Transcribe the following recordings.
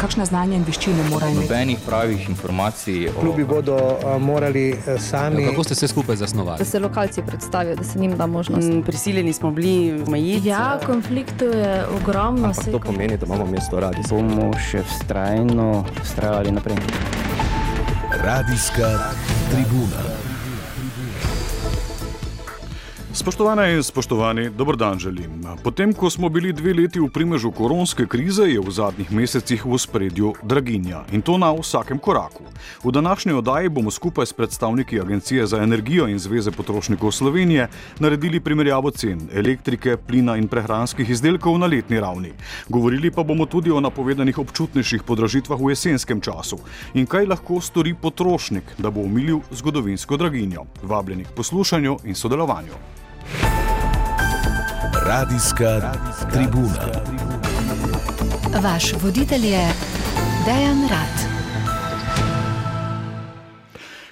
kakšne znanje in veščine morajo imeti? Nobenih pravih informacij. O... Klubi bodo uh, morali uh, sami. Kako ste se skupaj zasnovali? Da se lokalci predstavijo, da se njim da možnost. Mm, prisiljeni smo bili omejiti. Ja, konfliktov je ogromno. Ampak to pomeni, da imamo mesto radi. Bomo še vztrajno vztrajali naprej. Radijska tribuna. Spoštovane in spoštovani, dober dan želim. Potem, ko smo bili dve leti v primežu koronske krize, je v zadnjih mesecih v spredju draginja in to na vsakem koraku. V današnji oddaji bomo skupaj s predstavniki Agencije za energijo in Zveze potrošnikov Slovenije naredili primerjavo cen elektrike, plina in prehranskih izdelkov na letni ravni. Govorili pa bomo tudi o napovedanih občutnejših podražitvah v jesenskem času in kaj lahko stori potrošnik, da bo umilil zgodovinsko draginjo. Vabljeni k poslušanju in sodelovanju. Radijska tribuna. Vaš voditelj je Dejan Rad.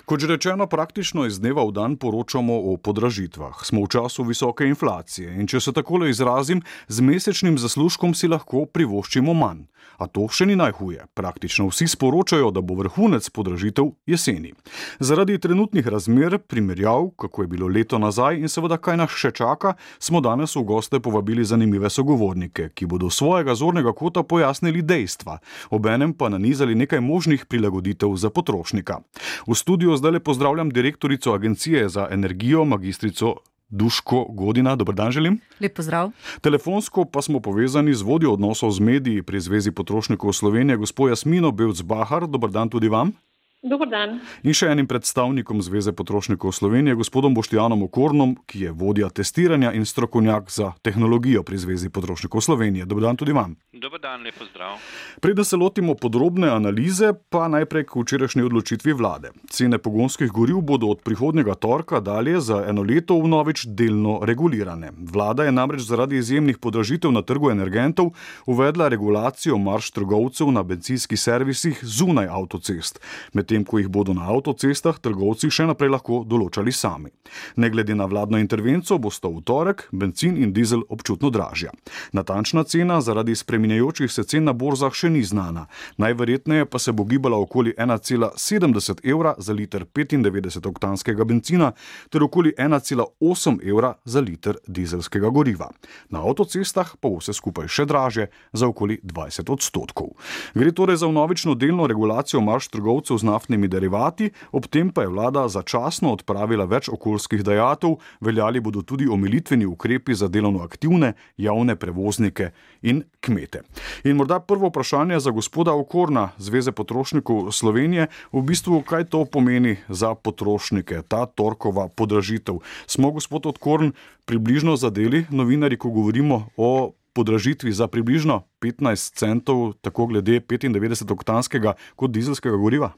Kot že rečeno, praktično iz dneva v dan poročamo o podražitvah. Smo v času visoke inflacije in če se tako izrazim, z mesečnim zaslužkom si lahko privoščimo manj. A to še ni najhuje. Praktično vsi sporočajo, da bo vrhunec podražitev jeseni. Zaradi trenutnih razmer, primerjav, kako je bilo leto nazaj in seveda kaj nas še čaka, smo danes v goste povabili zanimive sogovornike, ki bodo svojega zornega kota pojasnili dejstva, obenem pa nanizali nekaj možnih prilagoditev za potrošnika. V studiu zdaj le pozdravljam direktorico Agencije za energijo, magistrico Duško Godina, dober dan želim. Lep pozdrav. Telefonsko pa smo povezani z vodjo odnosov z mediji pri Zvezi potrošnikov Slovenije, gospod Jasmino Bevc-Bahar. Dober dan tudi vam. Dobar dan. In še enim predstavnikom Zveze potrošnikov Slovenije, gospodom Boštjanom Okornom, ki je vodja testiranja in strokovnjak za tehnologijo pri Zvezi potrošnikov Slovenije. Dobar dan tudi vam. Dobar dan, lepo zdrav. Preden se lotimo podrobne analize, pa najprej k včerajšnji odločitvi vlade. Cene pogonskih goriv bodo od prihodnjega torka dalje za eno leto vnovič delno regulirane. Vlada je namreč zaradi izjemnih podražitev na trgu energentov uvedla regulacijo marš trgovcev na benzinskih servisih zunaj avtocest. Med medtem ko jih bodo na avtocestah trgovci še naprej lahko določali sami. Ne glede na vladno intervencijo, bo sta v torek benzin in dizel občutno dražja. Natančna cena zaradi spreminjajočih se cen na borzah še ni znana. Najverjetneje pa se bo gibala okoli 1,70 evra za liter 95-oktanskega benzina ter okoli 1,8 evra za liter dizelskega goriva. Na avtocestah pa bo vse skupaj še draže za okoli 20 odstotkov. Gre torej za novično delno regulacijo marš trgovcev z naftnimi derivati, ob tem pa je vlada začasno odpravila več okoljskih dajatov, veljali bodo tudi omilitveni ukrepi za delovno aktivne javne prevoznike in kmete. In morda prvo vprašanje za gospoda Okorna, Zveze potrošnikov Slovenije, v bistvu kaj to pomeni za potrošnike, ta torkova podražitev. Smo gospod Okorn približno zadeli novinari, ko govorimo o podražitvi za približno 15 centov, tako glede 95-oktanskega kot dizelskega goriva?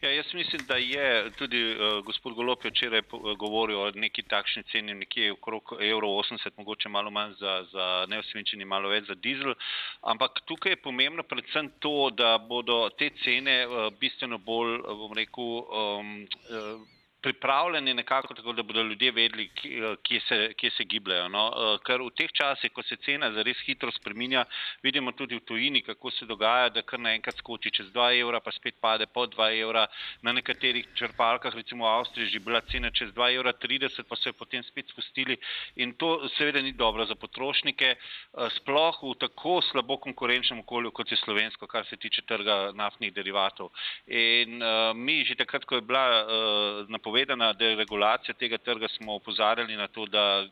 Ja, jaz mislim, da je tudi uh, gospod Golop včeraj eh, govoril o neki takšni ceni, nekje okrog evro 80, mogoče malo manj za, za neosvinčeni, malo več za dizel. Ampak tukaj je pomembno predvsem to, da bodo te cene uh, bistveno bolj, bom rekel, um, uh, pripravljeni nekako tako, da bodo ljudje vedeli, kje se, kje se gibljajo. No? Eh, ker v teh časih, ko se cena zares hitro spreminja, vidimo tudi v tujini, kako se dogaja, da kar naenkrat skoči čez 2 evra, pa spet pade pod 2 evra. Na nekaterih črpalkah, recimo v Avstriji, je bila cena čez 2 evra 30, pa so jo potem spet spustili. In to seveda ni dobro za potrošnike, eh, sploh v tako slabo konkurenčnem okolju, kot je slovensko, kar se tiče trga naftnih derivatov. In uh, mi že takrat, ko je bila uh, napovedana, napovedana deregulacija tega trga, smo opozarjali na to, da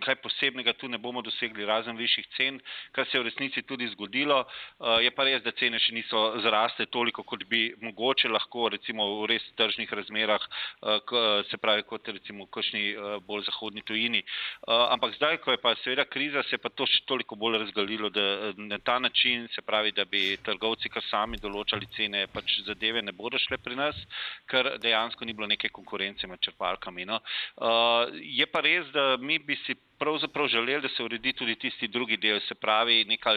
kaj posebnega tu ne bomo dosegli, razen višjih cen, kar se je v resnici tudi zgodilo. Je pa res, da cene še niso zraste toliko, kot bi mogoče lahko, recimo v res tržnih razmerah, se pravi kot recimo v kakšni bolj zahodni tujini. Ampak zdaj, ko je pa seveda kriza, se je pa to še toliko bolj razgalilo, da na ta način, se pravi, da bi trgovci kar sami določali cene, pač zadeve ne bodo šle pri nas, ker dejansko ni bilo neke konkurence konkurence med črpalkami. No. Uh, je pa res, da mi bi si pravzaprav želeli, da se uredi tudi tisti drugi del, se pravi neka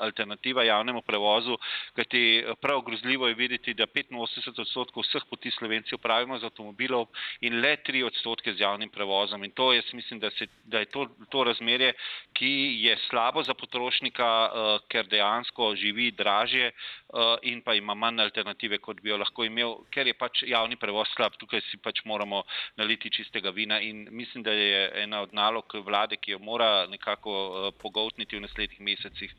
alternativa javnemu prevozu, kajti prav grozljivo je videti, da 85 odstotkov vseh poti Slovenci upravimo z avtomobilov in le 3 odstotke z javnim prevozom. In to jaz mislim, da, se, da je to, to razmerje, ki je slabo za potrošnika, uh, ker dejansko živi dražje uh, in pa ima manj alternative, kot bi jo lahko imel, ker je pač javni prevoz slab. Tukaj si pač moramo naliti čistega vina in mislim, da je ena od nalog vlade, ki jo mora nekako uh, pogotniti v naslednjih mesecih,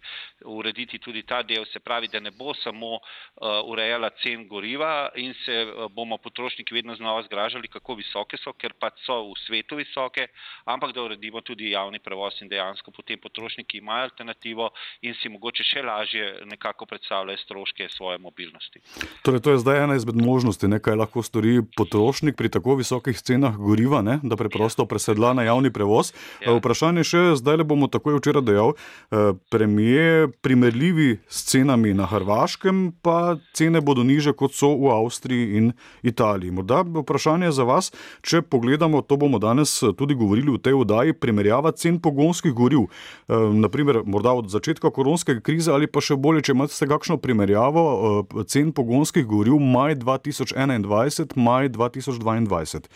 urediti tudi ta del, se pravi, da ne bo samo uh, urejala cen goriva in se uh, bomo potrošniki vedno znova zgražali, kako visoke so, ker pač so v svetu visoke, ampak da uredimo tudi javni prevoz in dejansko potem potrošniki imajo alternativo in si mogoče še lažje nekako predstavljajo stroške svoje mobilnosti. Torej, to je zdaj ena izmed možnosti, ne, kaj lahko stori potrošnik pri tako visokih cenah goriva, ne, da preprosto presedla na javni prevoz. Ja. Vprašanje še, zdaj le bomo takoj včeraj dejal, eh, premije primerljivi s cenami na Hrvaškem, pa cene bodo niže kot so v Avstriji in Italiji. Morda vprašanje za vas, če pogledamo, to bomo danes tudi govorili v tej vdaji, primerjava cen pogonskih goriv. Eh, Naprimer, morda od začetka koronske krize ali pa še bolje, če imate kakšno primerjavo eh, cen pogonskih goriv maj 2021, maj 2022.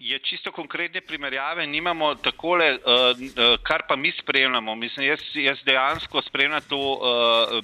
Je čisto konkretne primerjave, nimamo takole, uh, kar pa mi spremljamo. Mislim, jaz, jaz dejansko spremljam to uh,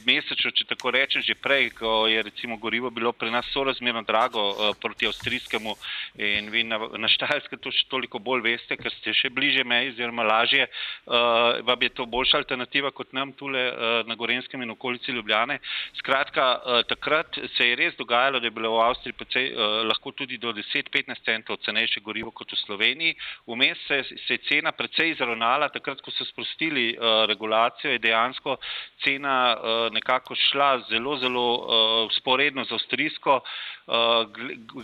mesečno, če tako rečem, že prej, ko je recimo gorivo bilo pri nas sorazmerno drago uh, proti avstrijskemu in vi na, na Štajerskem to še toliko bolj veste, ker ste še bliže meji, oziroma lažje, uh, vam je to boljša alternativa kot nam tule na Gorenskem in okolici Ljubljane. Skratka, takrat se je res dogajalo, da je bilo v Avstriji precej, lahko tudi do 10-15 centov cenejše gorivo kot v Sloveniji. Vmes se, se je cena precej izravnala, takrat, ko so sprostili uh, regulacijo, je dejansko cena uh, nekako šla zelo, zelo uh, sporedno z avstrijsko.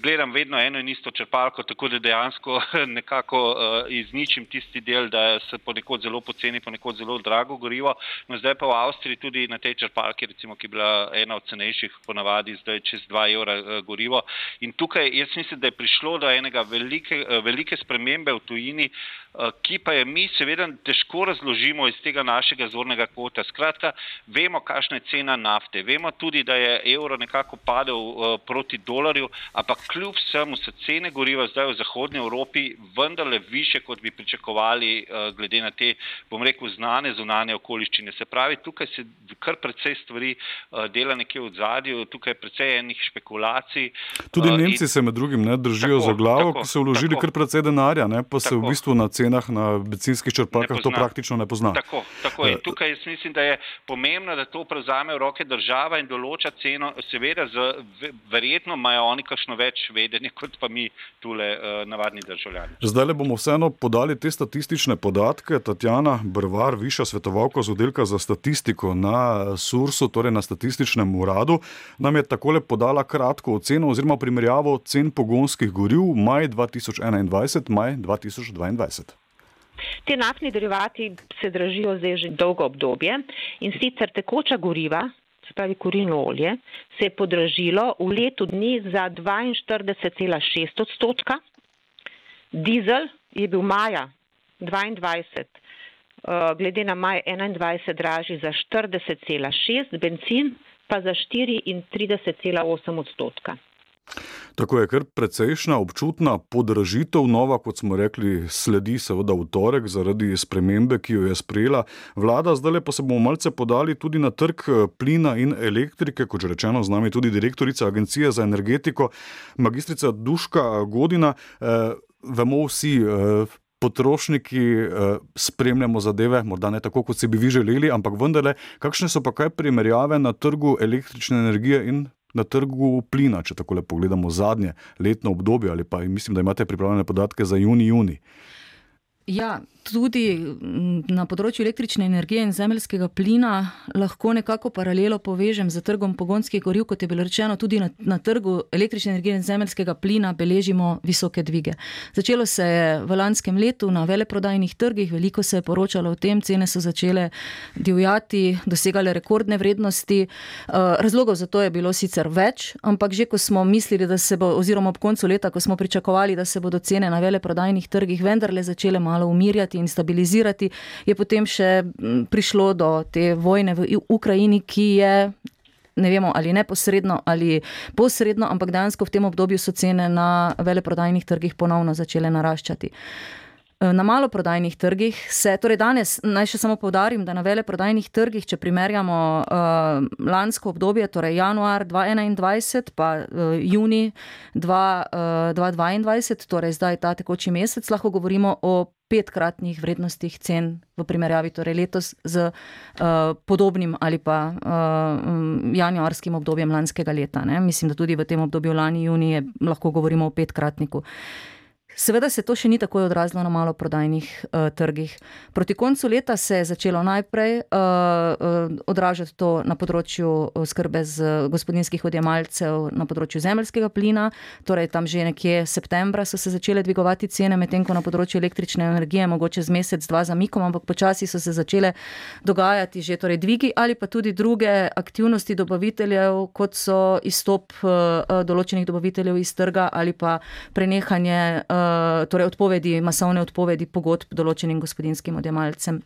Gledam vedno eno in isto črpalko, tako da dejansko nekako uh, izničim tisti del, da se ponekod zelo poceni, ponekod zelo drago gorivo. No, zdaj pa v Avstriji tudi na tej črpalki, recimo, ki je bila ena od cenejših, ponavadi zdaj čez 2 evra uh, gorivo. In tukaj jaz mislim, da je prišlo do enega velike eh, velike spremembe v tujini, eh, ki pa je mi seveda težko razložimo iz tega našega zornega kota. Skratka, vemo, kakšna je cena nafte, vemo tudi, da je evro nekako padel eh, proti dolarju, ampak kljub vsemu so cene goriva zdaj v Zahodnji Evropi vendarle više, kot bi pričakovali, glede na te, bom rekel, znane zunanje okoliščine. Se pravi, tukaj se kar precej stvari dela nekje v zadju, tukaj je precej enih špekulacij. Tudi Nemci in, se med drugim ne držijo tako, za glavo, tako, ko se vložili vložili kar precej denarja, ne? pa tako. se v bistvu na cenah na benzinskih črpalkah to praktično ne pozna. Tako, tako. In tukaj jaz mislim, da je pomembno, da to prevzame v roke država in določa ceno. Seveda, z, verjetno imajo oni kakšno več vedenja, kot pa mi tule uh, navadni državljani. Zdaj le bomo vseeno podali te statistične podatke. Tatjana Brvar, višja svetovalka z oddelka za statistiko na Sursu, torej na statističnem uradu, nam je takole podala kratko oceno oziroma primerjavo cen pogonskih goriv maj 2000. 2021, maj 2022. Te naftni derivati se dražijo zdaj že dolgo obdobje in sicer tekoča goriva, se pravi kurilno olje, se je podražilo v letu dni za 42,6 odstotka, dizel je bil maja 22, eh, glede na maj 21 dražji za 40,6, benzin pa za 34,8 odstotka. Tako je kar precejšna občutna podražitev, nova, kot smo rekli, sledi seveda v torek zaradi spremembe, ki jo je sprejela vlada. Zdaj pa se bomo malce podali tudi na trg eh, plina in elektrike, kot že rečeno, z nami tudi direktorica Agencije za energetiko, magistrica Duška Godina. E, vemo vsi. E, Potrošniki eh, spremljamo zadeve, morda ne tako, kot si bi vi želeli, ampak vendarle, kakšne so pa kaj primerjave na trgu električne energije in na trgu plina, če tako le pogledamo zadnje letno obdobje, ali pa mislim, da imate pripravljene podatke za juni-juni. Ja, tudi na področju električne energije in zemeljskega plina lahko nekako paralelo povežem z trgom pogonskih goriv, kot je bilo rečeno, tudi na, na trgu električne energije in zemeljskega plina beležimo visoke dvige. Začelo se je v lanskem letu na veleprodajnih trgih, veliko se je poročalo o tem, cene so začele divjati, dosegale rekordne vrednosti. Eh, razlogov za to je bilo sicer več, ampak že ko smo mislili, da se bo, oziroma ob koncu leta, ko smo pričakovali, da se bodo cene na veleprodajnih trgih vendarle začele malo malo umirjati in stabilizirati, je potem še prišlo do te vojne v Ukrajini, ki je. Ne vemo, ali neposredno ali posredno, ampak dejansko v tem obdobju so cene na veleprodajnih trgih ponovno začele naraščati. Eh, na maloprodajnih trgih se, torej danes naj še samo povdarim, da na veleprodajnih trgih, če primerjamo uh, lansko obdobje, torej januar 2021 pa uh, juni 2022, torej zdaj ta tekoči mesec, lahko govorimo o petkratnih vrednostih cen v primerjavi torej letos z uh, podobnim ali pa uh, januarskim obdobjem lanskega leta. Ne? Mislim, da tudi v tem obdobju lani juni lahko govorimo o petkratniku. Uh, Seveda se to še ni tako odrazilo na maloprodajnih uh, trgih. Proti koncu leta se je začelo najprej uh, uh, odražati to na področju skrbe z gospodinskih odjemalcev, na področju zemljskega plina, torej tam že nekje septembra so se začele dvigovati cene, medtem ko na področju električne energije, mogoče z mesec, dva zamikom, ampak počasi so se začele dogajati že torej dvigi ali pa tudi druge aktivnosti dobaviteljev, kot so izstop uh, določenih dobaviteljev iz trga ali pa prenehanje. Uh, torej odpovedi, masovne odpovedi pogodb določenim gospodinskim odjemalcem.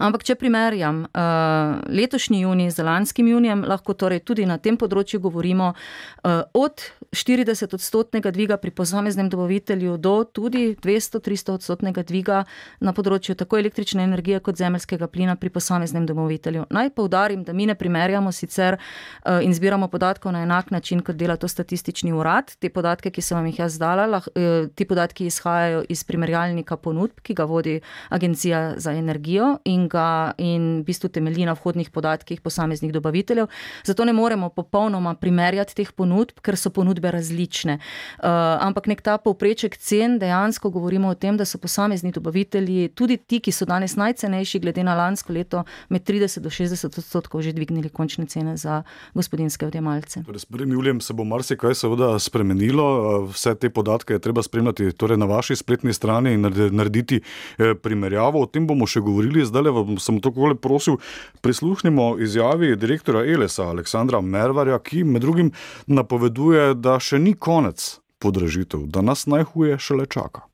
Ampak, če primerjam uh, letošnji juni z lanskim junijem, lahko torej tudi na tem področju govorimo uh, od 40 odstotnega dviga pri posameznem dobavitelju do tudi 200-300 odstotnega dviga na področju tako električne energije kot zemljskega plina pri posameznem dobavitelju. Naj poudarim, da mi ne primerjamo sicer uh, in zbiramo podatkov na enak način, kot dela to statistični urad. Te podatke, ki sem vam jih jaz dala, lah, uh, ti podatki izhajajo iz primerjalnika ponudb, ki ga vodi Agencija za energijo in ga in v bistvu temelji na vhodnih podatkih posameznih dobaviteljev. Zato ne moremo popolnoma primerjati teh ponudb, ker so ponudbe različne. Uh, ampak nek ta povpreček cen dejansko govorimo o tem, da so posamezni dobavitelji, tudi ti, ki so danes najcenejši, glede na lansko leto, med 30 do 60 odstotkov že dvignili končne cene za gospodinske odjemalce. Torej, s 1. julijem se bo marsikaj seveda spremenilo. Uh, vse te podatke je treba spremljati torej na vaši spletni strani in narediti eh, primerjavo. O tem bomo še govorili zdaj le vam sem tako le prosil, prisluhnimo izjavi direktora Elesa Aleksandra Mervarja, ki med drugim napoveduje, da še ni konec podražitev, da nas najhuje šele čaka.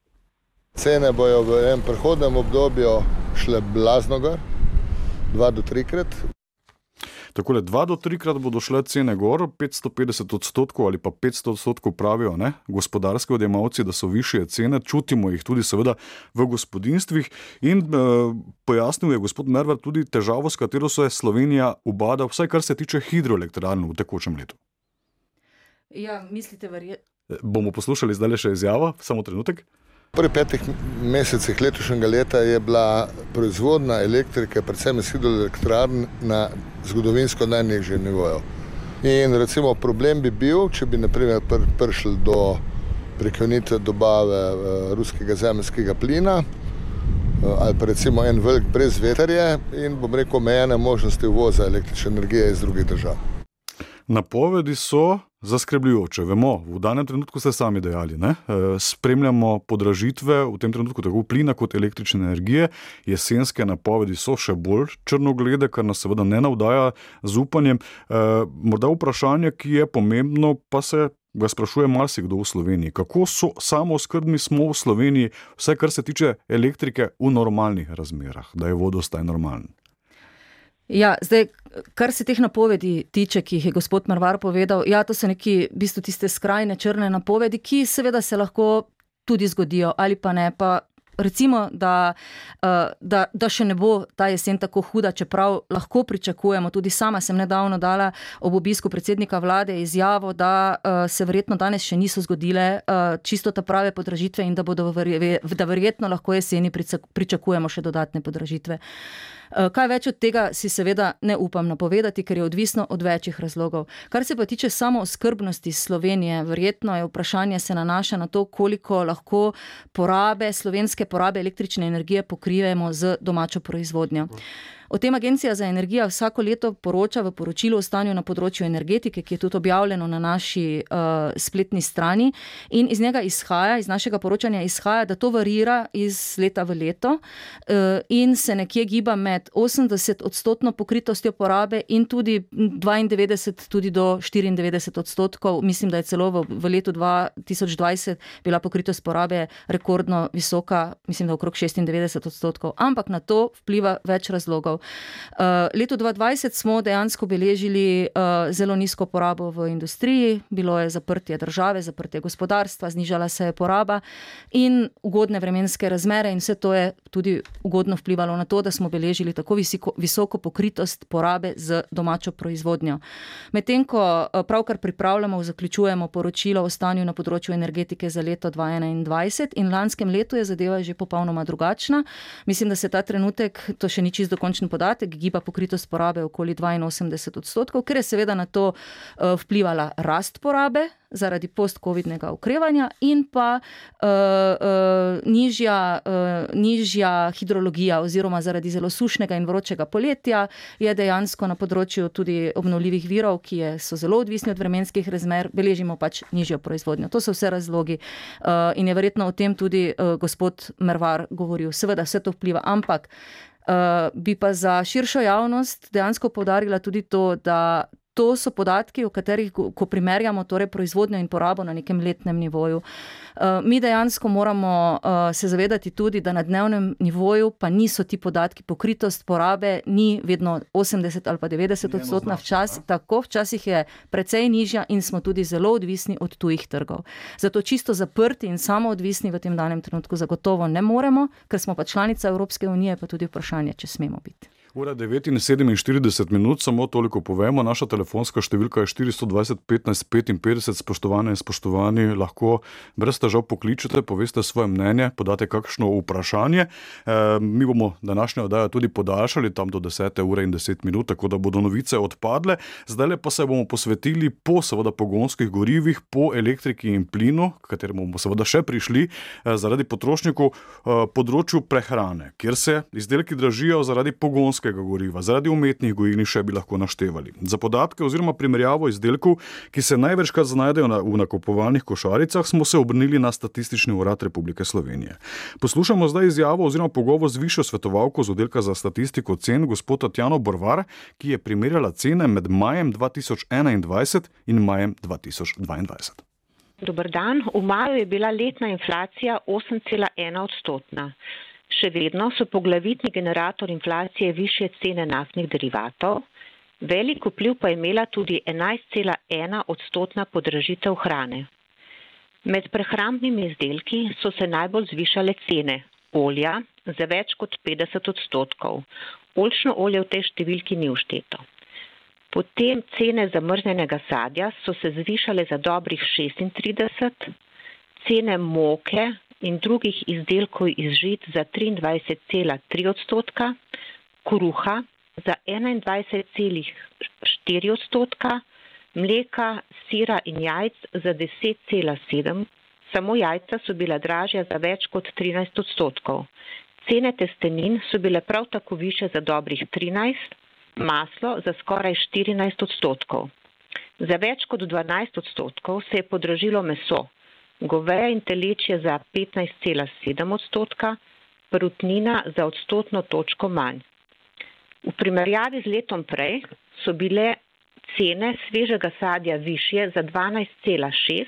Cene bojo v enem prehodnem obdobju šle blazno gor, dva do trikrat, Tako le dva do trikrat bodo šle cene gor, 550 odstotkov ali pa 500 odstotkov pravijo ne? gospodarski odjemalci, da so više cene, čutimo jih tudi seveda v gospodinstvih. In eh, pojasnil je gospod Mervar tudi težavo, s katero se Slovenija ubada, vsaj kar se tiče hidroelektrarn v tekočem letu. Ja, mislite, verjetno. Bomo poslušali zdaj le še izjavo, samo trenutek. V prvih petih mesecih letošnjega leta je bila proizvodna elektrike, predvsem iz hidroelektrarn, na zgodovinsko najnižjem nivoju. In recimo problem bi bil, če bi naprimer pr prišli do prekinitve dobave uh, ruskega zemljskega plina uh, ali pa recimo en velik brez veterje in bom rekel omejene možnosti uvoza električne energije iz drugih držav. Napovedi so zaskrbljujoče. Vemo, v danem trenutku ste sami dejali, da e, spremljamo podražitve v tem trenutku tako plina kot električne energije. Jesenske napovedi so še bolj črnoglede, kar nas seveda ne navdaja z upanjem. E, morda vprašanje, ki je pomembno, pa se. Ga sprašuje marsikdo v Sloveniji, kako so samo skrbni smo v Sloveniji, vse kar se tiče elektrike v normalnih razmerah, da je vodostaj normalen. Ja, zdaj, kar se teh napovedi tiče, ki jih je gospod Marvar povedal, ja, to so neki v bistvu tiste skrajne črne napovedi, ki seveda se lahko tudi zgodijo ali pa ne. Pa recimo, da, eh, da, da še ne bo ta jesen tako huda, čeprav lahko pričakujemo. Tudi sama sem nedavno dala ob obisku predsednika vlade izjavo, da eh, se verjetno danes še niso zgodile eh, čisto ta prave podražitve in da, bodo, da verjetno lahko jeseni pričakujemo še dodatne podražitve. Eh, kaj več od tega si seveda ne upam napovedati, ker je odvisno od večjih razlogov. Kar se pa tiče samo skrbnosti Slovenije, verjetno je vprašanje se nanaša na to, koliko lahko porabe, slovenske porabe električne energije pokrijemo z domačo proizvodnjo. O tem Agencija za energijo vsako leto poroča v poročilu o stanju na področju energetike, ki je tudi objavljeno na naši uh, spletni strani. In iz njega izhaja, iz našega poročanja izhaja, da to varira iz leta v leto uh, in se nekje giba med med 80 odstotno pokritostjo porabe in tudi 92 tudi do 94 odstotkov. Mislim, da je celo v, v letu 2020 bila pokritost porabe rekordno visoka, mislim, da okrog 96 odstotkov. Ampak na to vpliva več razlogov. Uh, leto 2020 smo dejansko beležili uh, zelo nizko porabo v industriji, bilo je zaprtje države, zaprtje gospodarstva, znižala se je poraba in ugodne vremenske razmere in vse to je tudi ugodno vplivalo na to, da smo beležili tako visoko, visoko pokritost porabe z domačo proizvodnjo. Medtem ko eh, pravkar pripravljamo, zaključujemo poročilo o stanju na področju energetike za leto 2021 in lanskem letu je zadeva že popolnoma drugačna. Mislim, da se ta trenutek, to še ni čist dokončen podatek, giba pokritost porabe okoli 82 odstotkov, ker je seveda na to uh, vplivala rast porabe zaradi post-covidnega okrevanja in pa uh, uh, nižja, uh, nižja hidrologija oziroma zaradi zelo sušnega in vročega poletja je dejansko na področju tudi obnovljivih virov, ki je, so zelo odvisni od vremenskih razmer, beležimo pač nižjo proizvodnjo. To so vse razlogi uh, in je verjetno o tem tudi uh, gospod Mervar govoril. Seveda vse to vpliva, ampak uh, bi pa za širšo javnost dejansko povdarila tudi to, da to so podatki, o katerih, ko primerjamo torej proizvodnjo in porabo na nekem letnem nivoju. Eh, mi dejansko moramo eh, se zavedati tudi, da na dnevnem nivoju pa niso ti podatki, pokritost porabe ni vedno 80 ali pa 90 odstotna, včasih tako, včasih je precej nižja in smo tudi zelo odvisni od tujih trgov. Zato čisto zaprti in samo odvisni v tem danem trenutku zagotovo ne moremo, ker smo pa članica Evropske unije, pa tudi vprašanje, če smemo biti. Ura 9:47 minut, samo toliko povemo. Naša telefonska številka je 420 15 55. Spoštovane in spoštovani, lahko brez težav pokličete, poveste svoje mnenje, podate kakšno vprašanje. E, mi bomo današnjo oddajo tudi podaljšali tam do 10. ure in 10 minut, tako da bodo novice odpadle. Zdaj pa se bomo posvetili po seveda pogonskih gorivih, po elektriki in plinu, k kateremu bomo seveda še prišli, e, zaradi potrošnikov, e, področju prehrane, kjer se izdelki dražijo zaradi pogonskih pogonskega goriva, zaradi umetnih gojilni še bi lahko naštevali. Za podatke oziroma primerjavo izdelkov, ki se največkrat znajdejo na, v nakupovalnih košaricah, smo se obrnili na Statistični urad Republike Slovenije. Poslušamo zdaj izjavo oziroma pogovor z višjo svetovalko z oddelka za statistiko cen, gospod Tatjano Borvar, ki je primerjala cene med majem 2021 in majem 2022. Dobar dan. V maju je bila letna inflacija 8,1 odstotna. Še vedno so poglavitni generator inflacije više cene naftnih derivatov, velik vpliv pa je imela tudi 11,1 odstotna podražitev hrane. Med prehrambnimi izdelki so se najbolj zvišale cene olja za več kot 50 odstotkov. Olčno olje v tej številki ni všteto. Potem cene zamrznjenega sadja so se zvišale za dobrih 36, cene moke in drugih izdelkov iz žit za 23,3 odstotka, kruha za 21,4 odstotka, mleka, sira in jajc za 10,7, samo jajca so bila dražja za več kot 13 odstotkov. Cene testenin so bile prav tako više za dobrih 13, maslo za skoraj 14 odstotkov. Za več kot 12 odstotkov se je podražilo meso, goveja in telečje za 15,7 odstotka, perutnina za odstotno točko manj. V primerjavi z letom prej so bile cene svežega sadja višje za 12,6,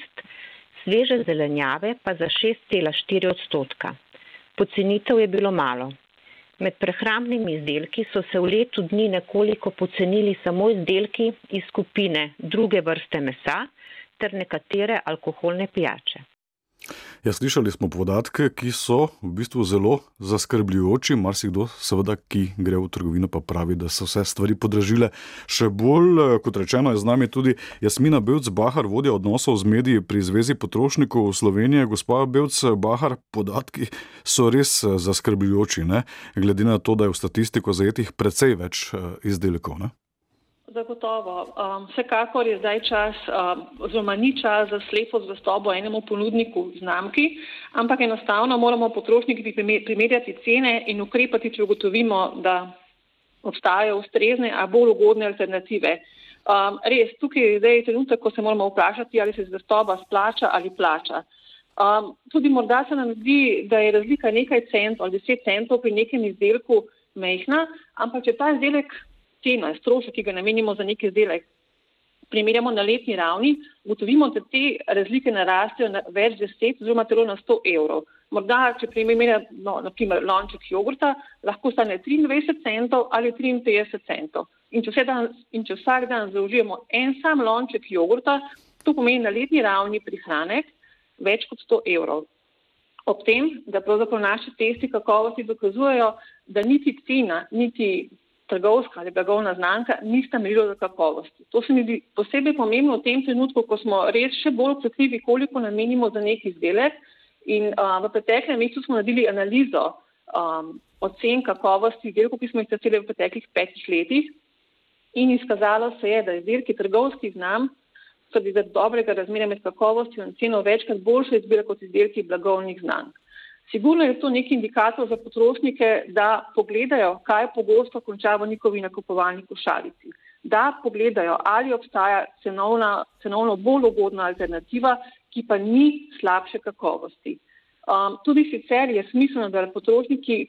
sveže zelenjave pa za 6,4 odstotka. Pocenitev je bilo malo. Med prehrambnimi izdelki so se v letu dni nekoliko pocenili samo izdelki iz skupine druge vrste mesa, ter nekatere alkoholne pijače. Ja, slišali smo podatke, ki so v bistvu zelo zaskrbljujoči. Marsikdo, seveda, ki gre v trgovino, pa pravi, da so vse stvari podražile. Še bolj, eh, kot rečeno, je z nami tudi Jasmina Bevc-Bahar, vodja odnosov z mediji pri Zvezi potrošnikov Slovenije. Gospa Bevc-Bahar, podatki so res eh, zaskrbljujoči, ne? glede na to, da je v statistiko zajetih precej več eh, izdelkov. Ne? Zagotovo. Um, vsekakor je zdaj čas, um, oziroma ni čas za slepo zvestobo enemu ponudniku znamki, ampak enostavno moramo potrošniki primerjati cene in ukrepati, če ugotovimo, da obstajajo ustrezne, a bolj ugodne alternative. Um, res, tukaj je zdaj trenutek, ko se moramo vprašati, ali se zvestoba splača ali plača. Um, tudi morda se nam zdi, da je razlika nekaj centov ali deset centov pri nekem izdelku mehna, ampak če ta izdelek, cena, strošek, ki ga namenimo za neki izdelek, primerjamo na letni ravni, ugotovimo, da te razlike narastejo na več deset oziroma celo na 100 evrov. Morda, če primerjamo, no, naprimer, lonček jogurta, lahko stane 23 centov ali 53 centov. In če, dan, in če vsak dan zaužijemo en sam lonček jogurta, to pomeni na letni ravni prihranek več kot 100 evrov. Ob tem, da pravzaprav naši testi kakovosti dokazujejo, da niti cena, niti trgovska ali blagovna znamka nista merilo za kakovosti. To se mi zdi posebej pomembno v tem trenutku, ko smo res še bolj občutljivi, koliko namenimo za neki izdelek. In uh, v preteklem mesecu smo naredili analizo um, ocen kakovosti izdelkov, ki smo jih testirali v preteklih petih letih. In izkazalo se je, da izdelki trgovskih znam so bili zaradi dobrega razmerja med kakovostjo in ceno večkrat boljše izbire kot izdelki blagovnih znamk. Sigurno je to neki indikator za potrošnike, da pogledajo, kaj pogosto konča v njihovi nakupovalni košarici. Da pogledajo, ali obstaja cenovna, cenovno bolj ugodna alternativa, ki pa ni slabše kakovosti. Um, tudi sicer je smiselno, da potrošniki,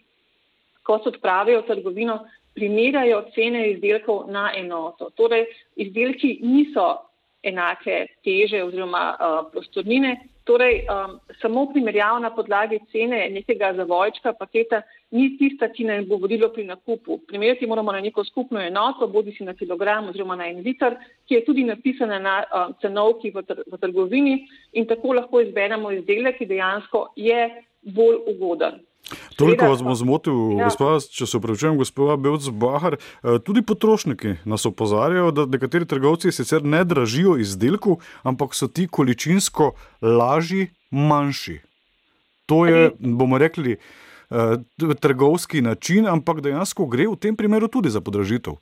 ko se odpravijo v trgovino, primerjajo cene izdelkov na enoto. Torej, izdelki niso enake teže oziroma uh, prostornine, Torej, um, samo primerjav na podlagi cene nekega zavojčka paketa ni tista, ki nam bo vodilo pri nakupu. Primerjati moramo na neko skupno enoto, bodi si na kilogram oziroma na en liter, ki je tudi napisana na um, cenovki v, tr v trgovini in tako lahko izberemo izdelek, ki dejansko je bolj ugoden. Toliko vas bom zmotil, ja. gospod, če se upravičujem, gospod Belc Bahar. Eh, tudi potrošniki nas opozarjajo, da nekateri trgovci sicer ne dražijo izdelkov, ampak so ti količinsko lažji, manjši. To je, bomo rekli, eh, trgovski način, ampak dejansko gre v tem primeru tudi za podražitev.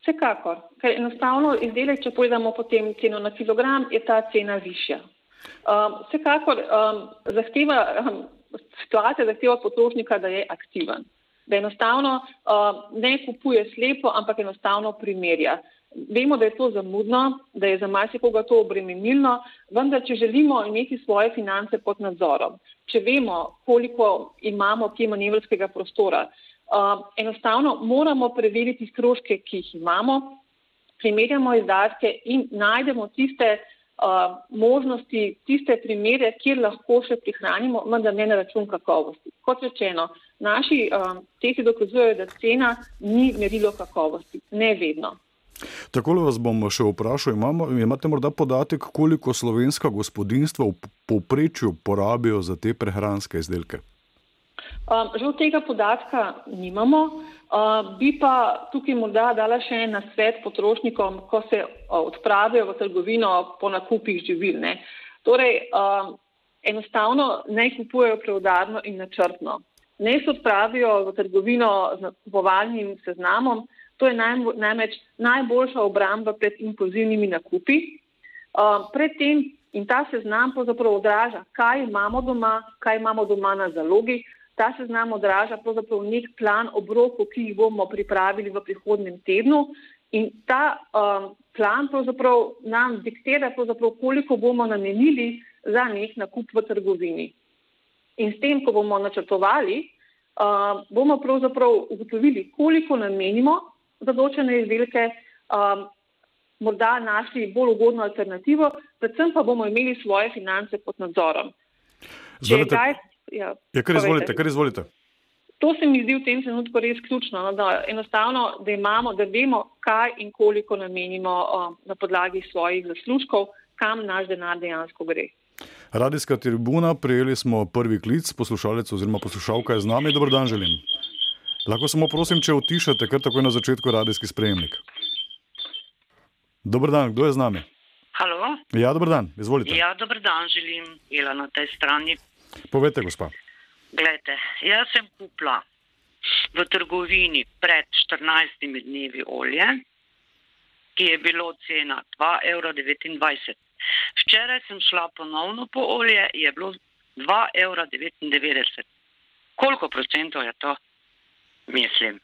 Vsekakor, ker enostavno izdelek, če pogledamo potem ceno na kilogram, je ta cena višja. Um, vsekakor um, zahteva. Um, situacija zahteva potrošnika, da je aktiven, da enostavno uh, ne kupuje slepo, ampak enostavno primerja. Vemo, da je to zamudno, da je za marsikoga to obremenilno, vendar, če želimo imeti svoje finance pod nadzorom, če vemo, koliko imamo kje manevrskega prostora, uh, enostavno moramo preveriti stroške, ki jih imamo, primerjamo izdatke in najdemo tiste uh, možnosti, tiste primere, kjer lahko še prihranimo, vendar ne na račun kakovosti. Kot rečeno, naši uh, testi dokazujejo, da cena ni merilo kakovosti, ne vedno. Tako vas bom še vprašal, imamo, imate morda podatek, koliko slovenska gospodinstva v povprečju porabijo za te prehranske izdelke? Um, žal tega podatka nimamo. Uh, bi pa tukaj morda dala še en nasvet potrošnikom, ko se uh, odpravijo v trgovino po nakupih živil. Ne. Torej, uh, enostavno ne kupujejo preudarno in načrtno. Ne se odpravijo v trgovino z nakupovalnim seznamom. To je naj, najmeč najboljša obramba pred impulzivnimi nakupi. Uh, predtem in ta seznam pravzaprav odraža, kaj imamo doma, kaj imamo doma na zalogi, ta seznam odraža pravzaprav nek plan obrokov, ki jih bomo pripravili v prihodnem tednu. In ta um, plan pravzaprav nam diktira, pravzaprav, koliko bomo namenili za nek nakup v trgovini. In s tem, ko bomo načrtovali, uh, bomo pravzaprav ugotovili, koliko namenimo za določene izdelke, um, morda našli bolj ugodno alternativo, predvsem pa bomo imeli svoje finance pod nadzorom. Zdaj, Ja, ja kar izvolite, kar izvolite. To se mi zdi v tem trenutku res ključno, no, da enostavno, da imamo, da vemo, kaj in koliko namenimo uh, na podlagi svojih zaslužkov, kam naš denar dejansko gre. Radijska tribuna, prejeli smo prvi klic, poslušalec oziroma poslušalka je z nami. Dobro dan želim. Lahko samo prosim, če utišate, kar takoj na začetku radijski sprejemnik. Dobro dan, kdo je z nami? Halo? Ja, dobro dan, izvolite. Ja, dobro dan želim, Ila na tej strani. Povejte, gospa. Glejte, jaz sem kupila v trgovini pred 14 dnevi olje, ki je bilo cena 2,29 evra. Včeraj sem šla ponovno po olje, je bilo 2,99 evra. Koliko procentov je to? Mislim.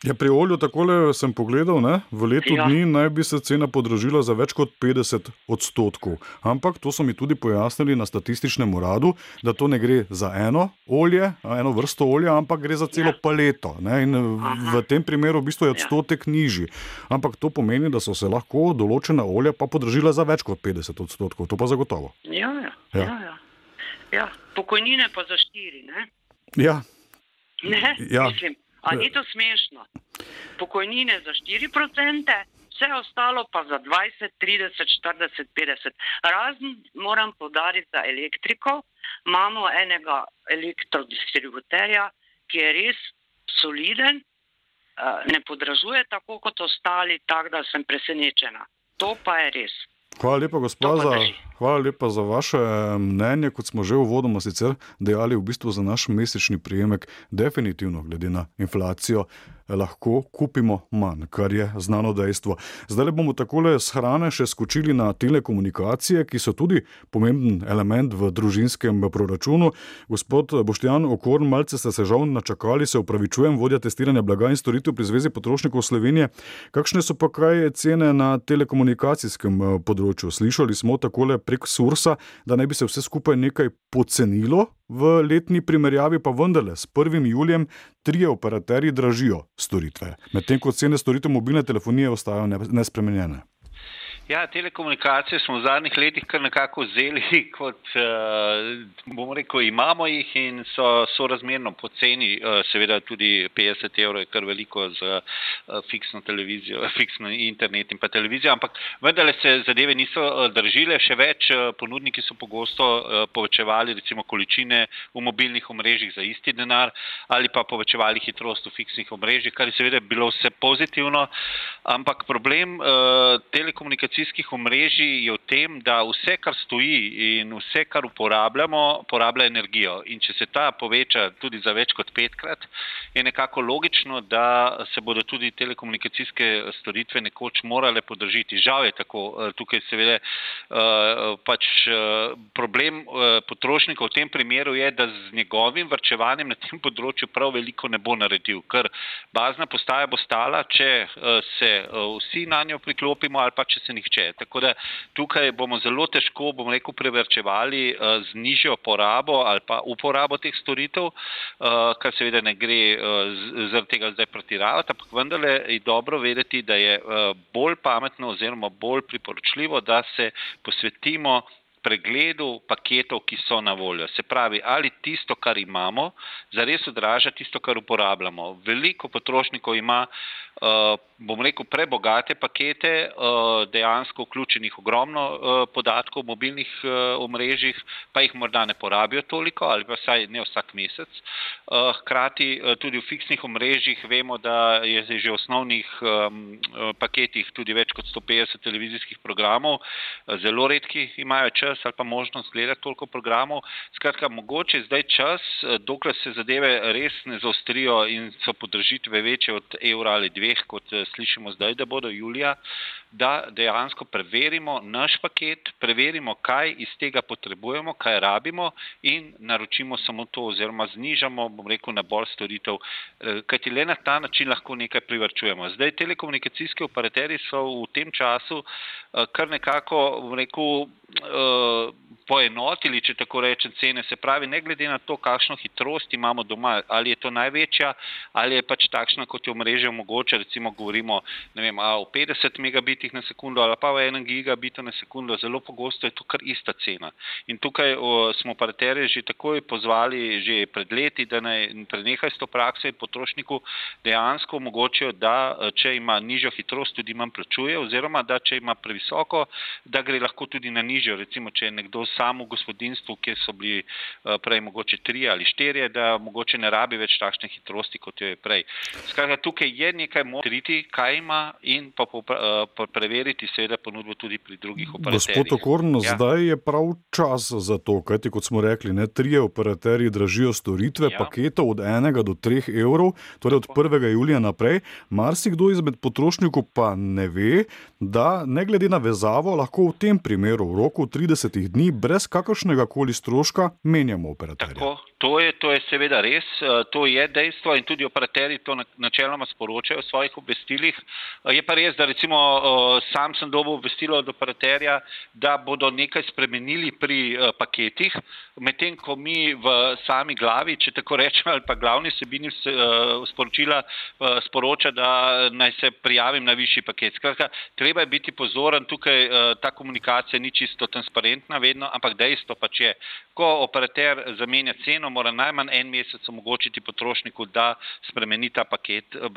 Ja, pri olju takole sem pogledal, ne? v letu ja. dni naj bi se cena podražila za več kot 50 odstotkov. Ampak to so mi tudi pojasnili na statističnem uradu, da to ne gre za eno olje, eno vrsto olja, ampak gre za celo ja. paleto. Ne? In v tem primeru v bistvu je odstotek ja. nižji. Ampak to pomeni, da so se lahko določena olja pa podražila za več kot 50 odstotkov. To pa zagotovo. Ja, ja. ja. ja, ja. ja. pokojnine pa za štiri. Ne? Ja. Ne? Ja. Mislim. A ni to smešno? Pokojnine za 4%, vse ostalo pa za 20, 30, 40, 50. Razen moram podariti za elektriko, imamo enega elektrodistributerja, ki je res soliden, ne podražuje tako kot ostali, tako da sem presenečena. To pa je res. Hvala lepa, gospod, za, hvala lepa za vaše mnenje. Kot smo že uvodoma sicer dejali, v bistvu za naš mesečni prijemek, definitivno glede na inflacijo, lahko kupimo manj, kar je znano dejstvo. Zdaj bomo takole s hrane še skočili na telekomunikacije, ki so tudi pomemben element v družinskem proračunu. Gospod Boštjan Okorn, malce ste se žal načakali, se upravičujem, vodja testiranja blaga in storitev pri Zvezi potrošnikov Slovenije. Kakšne so pa kaj cene na telekomunikacijskem eh, področju? Slišali smo takole prek Sursa, da naj bi se vse skupaj nekaj pocenilo v letni primerjavi pa vendarle s 1. julijem trije operaterji dražijo storitve, medtem ko cene storitev mobilne telefonije ostajajo nespremenjene. Ja, telekomunikacije smo v zadnjih letih kar nekako vzeli, kot uh, bomo rekel, imamo jih in so sorazmerno poceni. Uh, seveda tudi 50 evrov je kar veliko za uh, fiksno televizijo, fiksno internet in pa televizijo, ampak vendarle se zadeve niso držile. Še več ponudniki so pogosto povečevali recimo količine v mobilnih omrežjih za isti denar ali pa povečevali hitrost v fiksnih omrežjih, kar je seveda bilo vse pozitivno, ampak problem uh, telekomunikacije informacijskih omrežij je v tem, da vse, kar stoji in vse, kar uporabljamo, porablja energijo. In če se ta poveča tudi za več kot petkrat, je nekako logično, da se bodo tudi telekomunikacijske storitve nekoč morale podržiti. Žal je tako. Eh, tukaj seveda eh, pač eh, problem potrošnika v tem primeru je, da z njegovim vrčevanjem na tem področju prav veliko ne bo naredil, ker bazna postaja bo stala, če se vsi na njo priklopimo ali pa če se nihče. Tako da tukaj bomo zelo težko, bom rekel, prevrčevali uh, z nižjo porabo ali pa uporabo teh storitev, uh, kar seveda ne gre uh, zaradi tega zdaj pretiravati, ampak vendarle je dobro vedeti, da je bolj pametno oziroma bolj priporočljivo, da se posvetimo pregledu paketov, ki so na voljo. Se pravi, ali tisto, kar imamo, zares odraža tisto, kar uporabljamo. Veliko potrošnikov ima uh, bom rekel, prebogate pakete, uh, dejansko vključenih ogromno uh, podatkov v mobilnih omrežjih, pa jih morda ne porabijo toliko ali pa vsaj ne vsak mesec. Hkrati tudi v fiksnih omrežjih vemo, da je že v osnovnih um, paketih tudi več kot 150 televizijskih programov. Zelo redki imajo čas ali pa možnost gledati toliko programov. Skratka, mogoče je zdaj čas, dokler se zadeve res ne zaostrijo in so podržitve večje od evra ali dve dveh, kot eh, slišimo zdaj, da bodo julija, da dejansko preverimo naš paket, preverimo, kaj iz tega potrebujemo, kaj rabimo in naročimo samo to, oziroma znižamo, bom rekel, nabor storitev, eh, kajti le na ta način lahko nekaj privrčujemo. Zdaj, telekomunikacijski operaterji so v tem času eh, kar nekako, bom rekel, poenotili, če tako rečem, cene. Se pravi, ne glede na to, kakšno hitrost imamo doma, ali je to največja, ali je pač takšna, kot jo mreže omogoča, recimo govorimo vem, o 50 megabitih na sekundo ali pa o 1 gigabitu na sekundo, zelo pogosto je to kar ista cena. In tukaj o, smo operaterje že takoj pozvali, že pred leti, da naj prenehajo s to prakso in potrošniku dejansko omogočijo, da če ima nižjo hitrost, tudi manj plačuje, oziroma da če ima previsoko, da gre lahko tudi na nižjo. Recimo, če je nekdo samo gospodinstvu, kjer so bili eh, prej mogoče tri ali štiri, da mogoče ne rabi več takšne hitrosti, kot jo je prej. Skratka, tukaj je nekaj motriti, kaj ima in pa, pa, eh, pa preveriti seveda ponudbo tudi pri drugih operaterjih. Gospod Okorn, ja. zdaj je prav čas za to, kajti kot smo rekli, ne trije operaterji dražijo storitve ja. paketov od enega do treh evrov, torej od 1. julija naprej. Marsikdo izmed potrošnikov pa ne ve, da ne glede na vezavo lahko v tem primeru v roku 30 dni brez kakršnega koli stroška menjamo operaterja. Tako, to, je, to je seveda res, eh, to je dejstvo in tudi operaterji to načeloma sporočajo svojih obvestilih. Eh, je pa res, da recimo eh, sam sem dobil obvestilo od operaterja, da bodo nekaj spremenili pri paketih, medtem ko mi v sami glavi, če tako rečem, ali pa glavni sebini sporočila sporoča, da naj se prijavim na višji paket. Skratka, treba je biti pozoren, tukaj ta komunikacija ni čisto transparentna vedno, ampak dejstvo pač je, ko operater zamenja ceno, mora najmanj en mesec omogočiti potrošniku, da spremeni ta paket eh,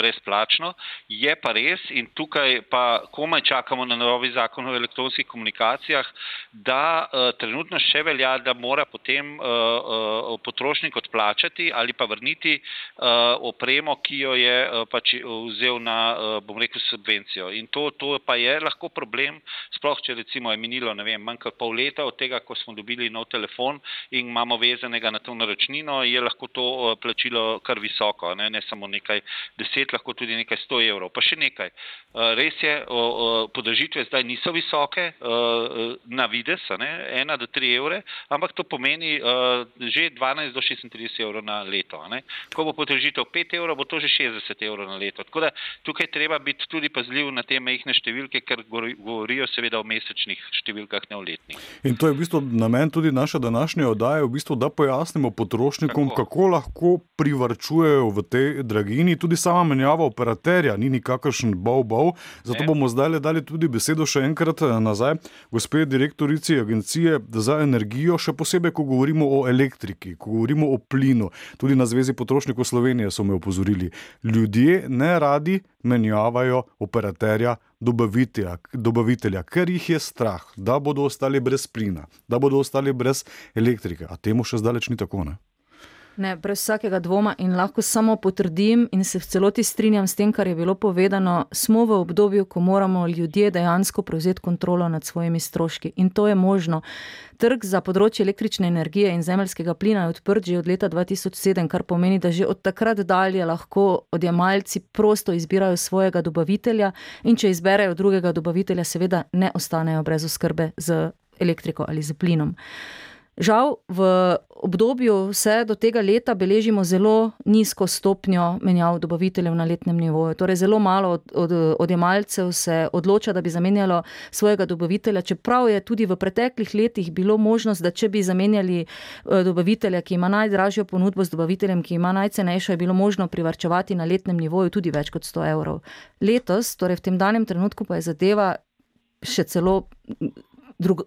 brezplačno. Je pa res in tukaj pa komaj čakamo na novi zakon o elektronskih komunikacijah, da uh, trenutno še velja, da mora potem uh, uh, potrošnik odplačati ali pa vrniti uh, opremo, ki jo je uh, pač vzel na, uh, bom rekel, subvencijo. In to, to pa je lahko problem, sploh če recimo je minilo, ne vem, manj kot pol leta od tega, ko smo dobili nov telefon in imamo vezanega na to naročnino, je lahko to plačilo kar visoko, ne, ne samo nekaj deset, lahko tudi nekaj sto evrov. Pa še nekaj. Uh, res je, podražitve zdaj niso visoke, uh, na vides, ne, ena do tri evre, ampak to pomeni uh, že 12 do 36 evrov na leto. Ne. Ko bo podražitev 5 evrov, bo to že 60 evrov na leto. Tako da tukaj treba biti tudi pazljiv na te mehne številke, ker govorijo seveda o mesečnih številkah, ne o letnih. In to je v bistvu namen tudi naše današnje oddaje, v bistvu, da pojasnimo potrošnikom, Tako. kako lahko privrčujejo v tej dragini. Tudi sama menjava operaterja ni nikakršen bov-bov. Zato ne. bomo zdaj le dali tudi besedo še enkrat eh, nazaj, gospe direktorici Agencije za energijo, še posebej, ko govorimo o elektriki, ko govorimo o plinu. Tudi na Zvezi potrošnikov Slovenije so me opozorili. Ljudje ne radi menjavajo operaterja dobavitelja, dobavitelja, ker jih je strah, da bodo ostali brez plina, da bodo ostali brez elektrike. A temu še zdaleč ni tako. Ne? Ne, brez vsakega dvoma in lahko samo potrdim in se v celoti strinjam s tem, kar je bilo povedano. Smo v obdobju, ko moramo ljudje dejansko prevzeti kontrolo nad svojimi stroški in to je možno. Trg za področje električne energije in zemljskega plina je odprt že od leta 2007, kar pomeni, da že od takrat dalje lahko odjemalci prosto izbirajo svojega dobavitelja in če izberejo drugega dobavitelja, seveda ne ostanejo brez oskrbe z elektriko ali z plinom. Žal v obdobju vse do tega leta beležimo zelo nizko stopnjo menjav dobaviteljev na letnem nivoju. Torej, zelo malo od, od, odjemalcev se odloča, da bi zamenjalo svojega dobavitelja, čeprav je tudi v preteklih letih bilo možnost, da če bi zamenjali eh, dobavitelja, ki ima najdražjo ponudbo z dobaviteljem, ki ima najcenejšo, je bilo možno privrčevati na letnem nivoju tudi več kot 100 evrov. Letos, torej v tem danem trenutku, pa je zadeva še celo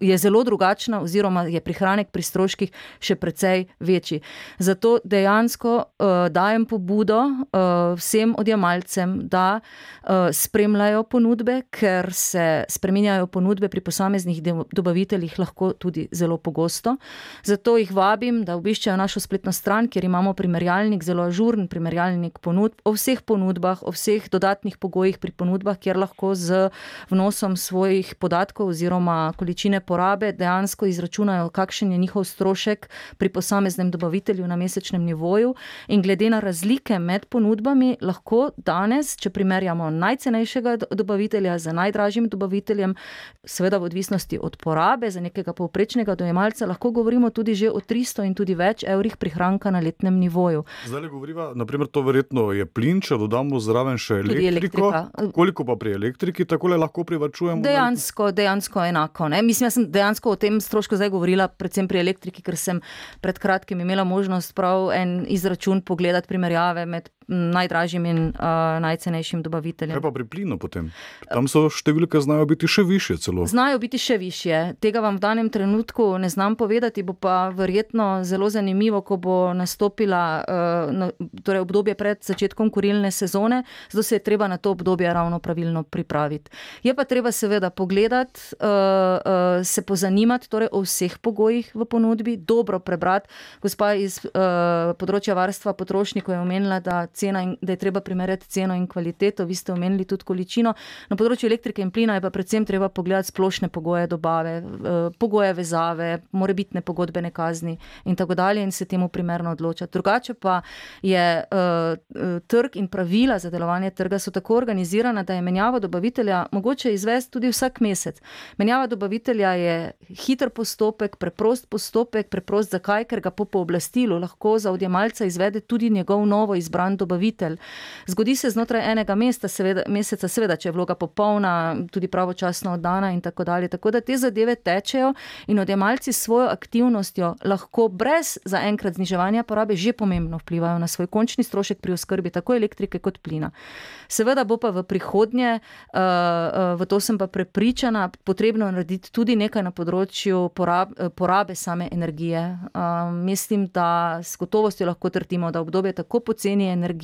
je zelo drugačna, oziroma je prihranek pri stroških še precej večji. Zato dejansko uh, dajem pobudo uh, vsem odjemalcem, da uh, spremljajo ponudbe, ker se spremenjajo ponudbe pri posameznih dobaviteljih lahko tudi zelo pogosto. Zato jih vabim, da obiščejo našo spletno stran, kjer imamo primerjalnik, zelo ažuren primerjalnik ponudb o vseh ponudbah, o vseh dodatnih pogojih pri ponudbah, kjer lahko z vnosom svojih podatkov oziroma količin količine porabe dejansko izračunajo, kakšen je njihov strošek pri posameznem dobavitelju na mesečnem nivoju. In glede na razlike med ponudbami, lahko danes, če primerjamo najcenejšega dobavitelja z najdražjim dobaviteljem, seveda v odvisnosti od porabe za nekega povprečnega dojemalca, lahko govorimo tudi že o 300 in tudi več evrih prihranka na letnem nivoju. Zdaj le govoriva, naprimer, to verjetno je plin, če dodamo zraven še elektriko. Koliko pa pri elektriki tako lahko privačujemo? Dejansko, dejansko enako. Ne? Mislim, da sem dejansko o tem strošku zdaj govorila, predvsem pri elektriki, ker sem pred kratkim imela možnost prav en izračun pogledati primerjave med najdražjim in uh, najcenejšim dobaviteljem. Kaj pa pri plinu potem? Tam so številke znajo biti še više celo. Znajo biti še više. Tega vam v danem trenutku ne znam povedati, bo pa verjetno zelo zanimivo, ko bo nastopila uh, torej obdobje pred začetkom kurilne sezone, zato se je treba na to obdobje ravno pravilno pripraviti. Je pa treba seveda pogledati, uh, uh, se pozanimati torej o vseh pogojih v ponudbi, dobro prebrati. Gospa iz uh, področja varstva potrošnikov je omenila, da cena in da je treba primerjati ceno in kvaliteto. Vi ste omenili tudi količino. Na področju elektrike in plina je pa predvsem treba pogledati splošne pogoje dobave, eh, pogoje vezave, morebitne pogodbene kazni in tako dalje in se temu primerno odločati. Drugače pa je uh, trg in pravila za delovanje trga so tako organizirana, da je menjava dobavitelja mogoče izvesti tudi vsak mesec. Menjava dobavitelja je hiter postopek, preprost postopek, preprost zakaj, ker ga po pooblastilu lahko za odjemalca izvede tudi njegov novo izbran dobavitelj. Zgodi se znotraj enega mesta, seveda, meseca, seveda, če je vloga popolna, tudi pravočasno oddana in tako dalje. Tako da te zadeve tečejo in odjemalci s svojo aktivnostjo lahko brez zaenkrat zniževanja porabe že pomembno vplivajo na svoj končni strošek pri oskrbi tako elektrike kot plina. Seveda bo pa v prihodnje, uh, uh, v to sem pa prepričana, potrebno narediti tudi nekaj na področju porab, porabe same energije. Uh, mislim, da s gotovostjo lahko trdimo, da obdobje tako poceni energije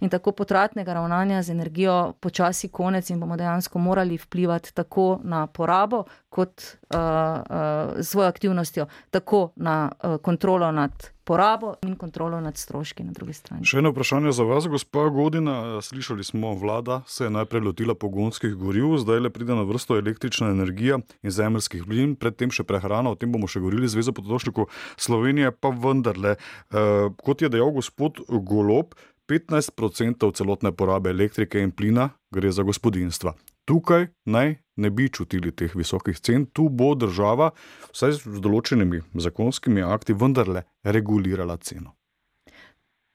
in tako potratnega ravnanja z energijo počasi konec in bomo dejansko morali vplivati tako na porabo kot uh, uh, svojo aktivnostjo, tako na uh, kontrolo nad porabo in kontrolo nad stroški na drugi strani. Še eno vprašanje za vas, gospa Godina. Slišali smo, vlada se je najprej lotila pogonskih goriv, zdaj le pride na vrsto električna energija in zemljskih plin, predtem še prehrana, o tem bomo še govorili, Zveza potrošnikov Slovenije pa vendarle, eh, kot je dejal gospod Golob, 15% celotne porabe elektrike in plina gre za gospodinstva. Tukaj naj ne bi čutili teh visokih cen, tu bo država, vsaj z določenimi zakonskimi akti, vendarle regulirala ceno.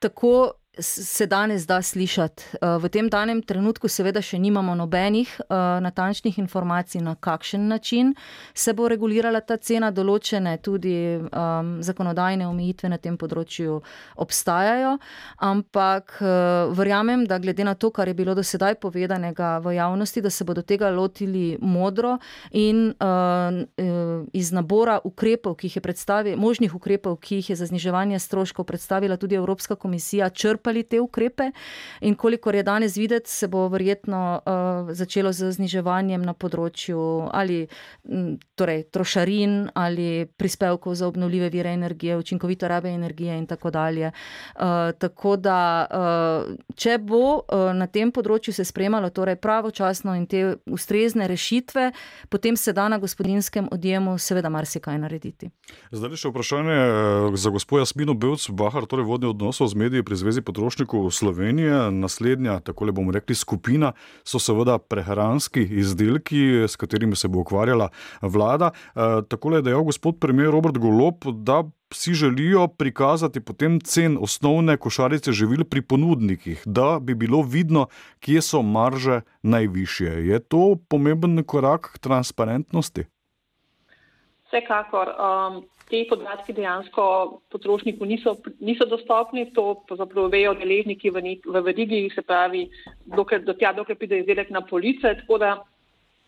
Tako se danes da slišati. Eh, v tem danem trenutku, seveda, še nimamo nobenih uh, natančnih informacij, na kakšen način se bo regulirala ta cena. Določene tudi um, zakonodajne omejitve na tem področju obstajajo, ampak uh, verjamem, da glede na to, kar je bilo do sedaj povedanega v javnosti, da se bodo tega lotili modro in uh, iz nabora ukrepov, ki jih je predstavila, možnih ukrepov, ki jih je za zniževanje stroškov predstavila tudi Evropska komisija, črpa črpali te ukrepe. In kolikor je danes videti, se bo verjetno uh, začelo z zniževanjem na področju ali torej, trošarin ali prispevkov za obnovljive vire energije, učinkovito rabe energije in tako dalje. Uh, tako da, uh, če bo uh, na tem področju se spremalo torej pravočasno in te ustrezne rešitve, potem se da na gospodinskem odjemu seveda marsikaj narediti. Zdaj še vprašanje za gospoda Smino Belc, Bahar, torej vodni odnosov z mediji pri Zvezi potrošnikov potrošnikov Slovenije. Naslednja, tako le bomo rekli, skupina so seveda prehranski izdelki, s katerimi se bo ukvarjala vlada. E, tako je dejal gospod premijer Robert Golop, da si želijo prikazati potem cen osnovne košarice živil pri ponudnikih, da bi bilo vidno, kje so marže najvišje. Je to pomemben korak k transparentnosti? Vsekakor. Um, te podatki dejansko potrošniku niso, niso dostopni, to pravzaprav vejo deležniki v, v verigi, se pravi, dokler, do tja, dokler pride izdelek na police. Tako da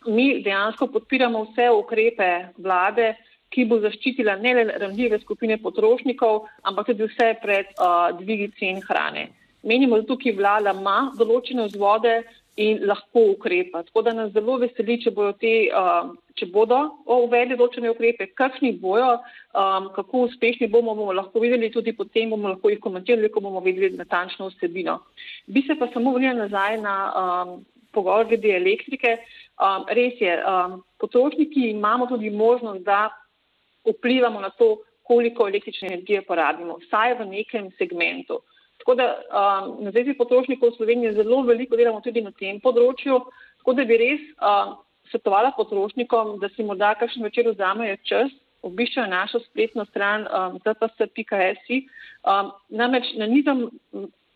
mi dejansko podpiramo vse ukrepe vlade, ki bo zaščitila ne le ranljive skupine potrošnikov, ampak tudi vse pred uh, dvigi cen hrane. Menimo, da tukaj vlada ima določene vzvode, in lahko ukrepa. Tako da nas zelo veseli, če bodo, te, um, če bodo uvedli določene ukrepe, kakšni bojo, um, kako uspešni bomo, bomo lahko videli, tudi potem bomo lahko jih komentirali, ko bomo videli natančno vsebino. Bi se pa samo vrnila nazaj na um, pogovor glede elektrike. Um, res je, um, potrošniki imamo tudi možnost, da vplivamo na to, koliko električne energije porabimo, vsaj v nekem segmentu. Tako da um, na Zvezi potrošnikov v Sloveniji zelo veliko delamo tudi na tem področju, tako da bi res um, svetovala potrošnikom, da si morda kakšen večer vzamejo čas, obiščajo našo spletno stran um, zps.si. Um, namreč na nizem,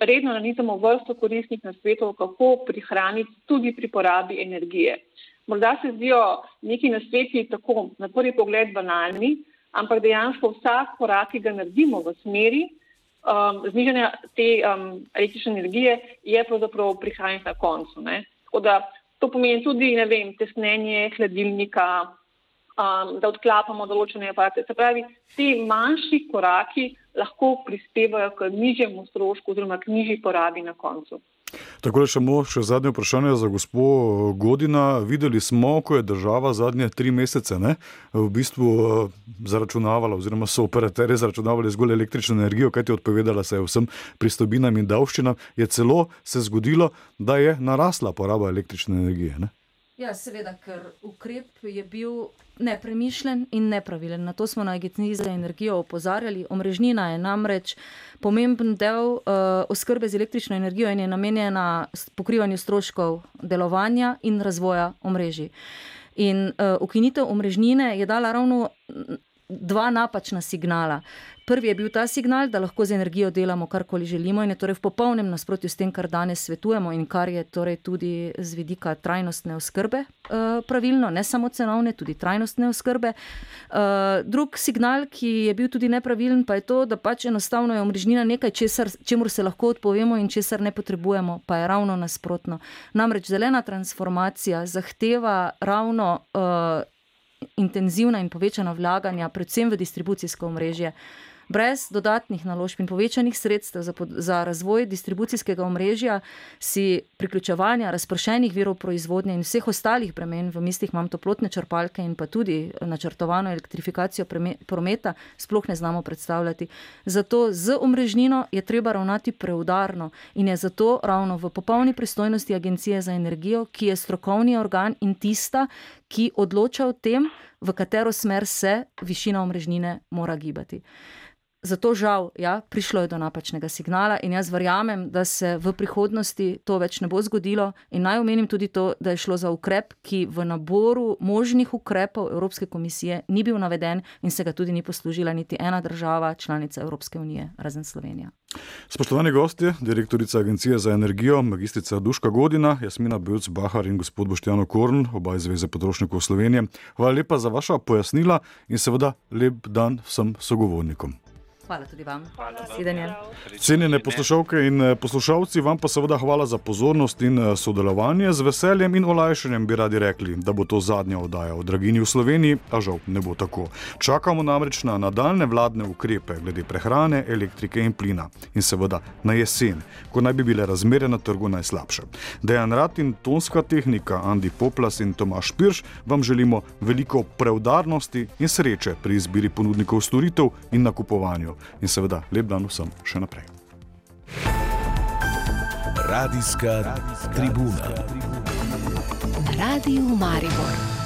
redno nanizamo vrsto koristnih nasvetov, kako prihraniti tudi pri porabi energije. Morda se zdijo neki nasveti tako na prvi pogled banalni, ampak dejansko vsak korak, ki ga naredimo v smeri, um, znižanja te um, električne energije je pravzaprav prihajanje na koncu. Ne? Tako da to pomeni tudi, ne vem, tesnenje hladilnika, um, da odklapamo določene aparate. Se pravi, ti manjši koraki lahko prispevajo k nižjemu strošku oziroma k nižji porabi na koncu. Tako je samo še zadnje vprašanje za gospod Godina. Videli smo, ko je država zadnje tri mesece ne, v bistvu zaračunavala, oziroma so operaterji zaračunavali zgolj električno energijo, kajti odpovedala se je vsem pristojbinam in davščinam, je celo se zgodilo, da je narasla poraba električne energije. Ne? Ja, seveda, ker ukrep je bil nepremišljen in nepravilen. Na to smo na Agenciji za energijo opozarjali. Omrežnina je namreč pomemben del uh, oskrbe z električno energijo in je namenjena pokrivanju stroškov delovanja in razvoja omrežij. In uh, ukinitev omrežnine je dala ravno dva napačna signala. Prvi je bil ta signal, da lahko z energijo delamo karkoli želimo in je torej v popolnem nasprotju s tem, kar danes svetujemo in kar je torej tudi z vidika trajnostne oskrbe uh, pravilno, ne samo cenovne, tudi trajnostne oskrbe. Uh, drug signal, ki je bil tudi nepravilen, pa je to, da pač enostavno je omrežnina nekaj, česar, čemur se lahko odpovemo in česar ne potrebujemo, pa je ravno nasprotno. Namreč zelena transformacija zahteva ravno. Uh, intenzivna in povečana vlaganja, predvsem v distribucijsko omrežje. Brez dodatnih naložb in povečanih sredstev za, za razvoj distribucijskega omrežja, si priključevanja razpršenih virov proizvodnje in vseh ostalih bremen, v mislih imam toplotne črpalke in pa tudi načrtovano elektrifikacijo prometa, sploh ne znamo predstavljati. Zato z omrežnino je treba ravnati preudarno in je zato ravno v popolni pristojnosti Agencije za energijo, ki je strokovni organ in tista, ki odloča o tem, v katero smer se višina omrežnine mora gibati. Zato žal, ja, prišlo je do napačnega signala in jaz verjamem, da se v prihodnosti to več ne bo zgodilo. In naj omenim tudi to, da je šlo za ukrep, ki v naboru možnih ukrepov Evropske komisije ni bil naveden in se ga tudi ni poslužila niti ena država, članica Evropske unije, razen Slovenija. Spoštovani gosti, direktorica Agencije za energijo, magistrica Duška Godina, Jasmina Bevc Bahar in gospod Boštjano Korn, oba iz Zveze potrošnikov Slovenije. Hvala lepa za vaša pojasnila in seveda lep dan vsem sogovornikom. Hvala tudi vam. Sedenje. Cenjene poslušalke in eh, poslušalci, vam pa seveda hvala za pozornost in eh, sodelovanje. Z veseljem in olajšanjem bi radi rekli, da bo to zadnja oddaja o dragini v Sloveniji, a žal ne bo tako. Čakamo namreč na nadaljne vladne ukrepe glede prehrane, elektrike in plina. In seveda na jesen, ko naj bi bile razmere na trgu najslabše. Dejan Rat in tonska tehnika Andi Poplas in Tomaš Pirš vam želimo veliko preudarnosti in sreče pri izbiri ponudnikov storitev in nakupovanju in seveda lep dan vsem še naprej. Radijska tribuna. Na radiju Maribor.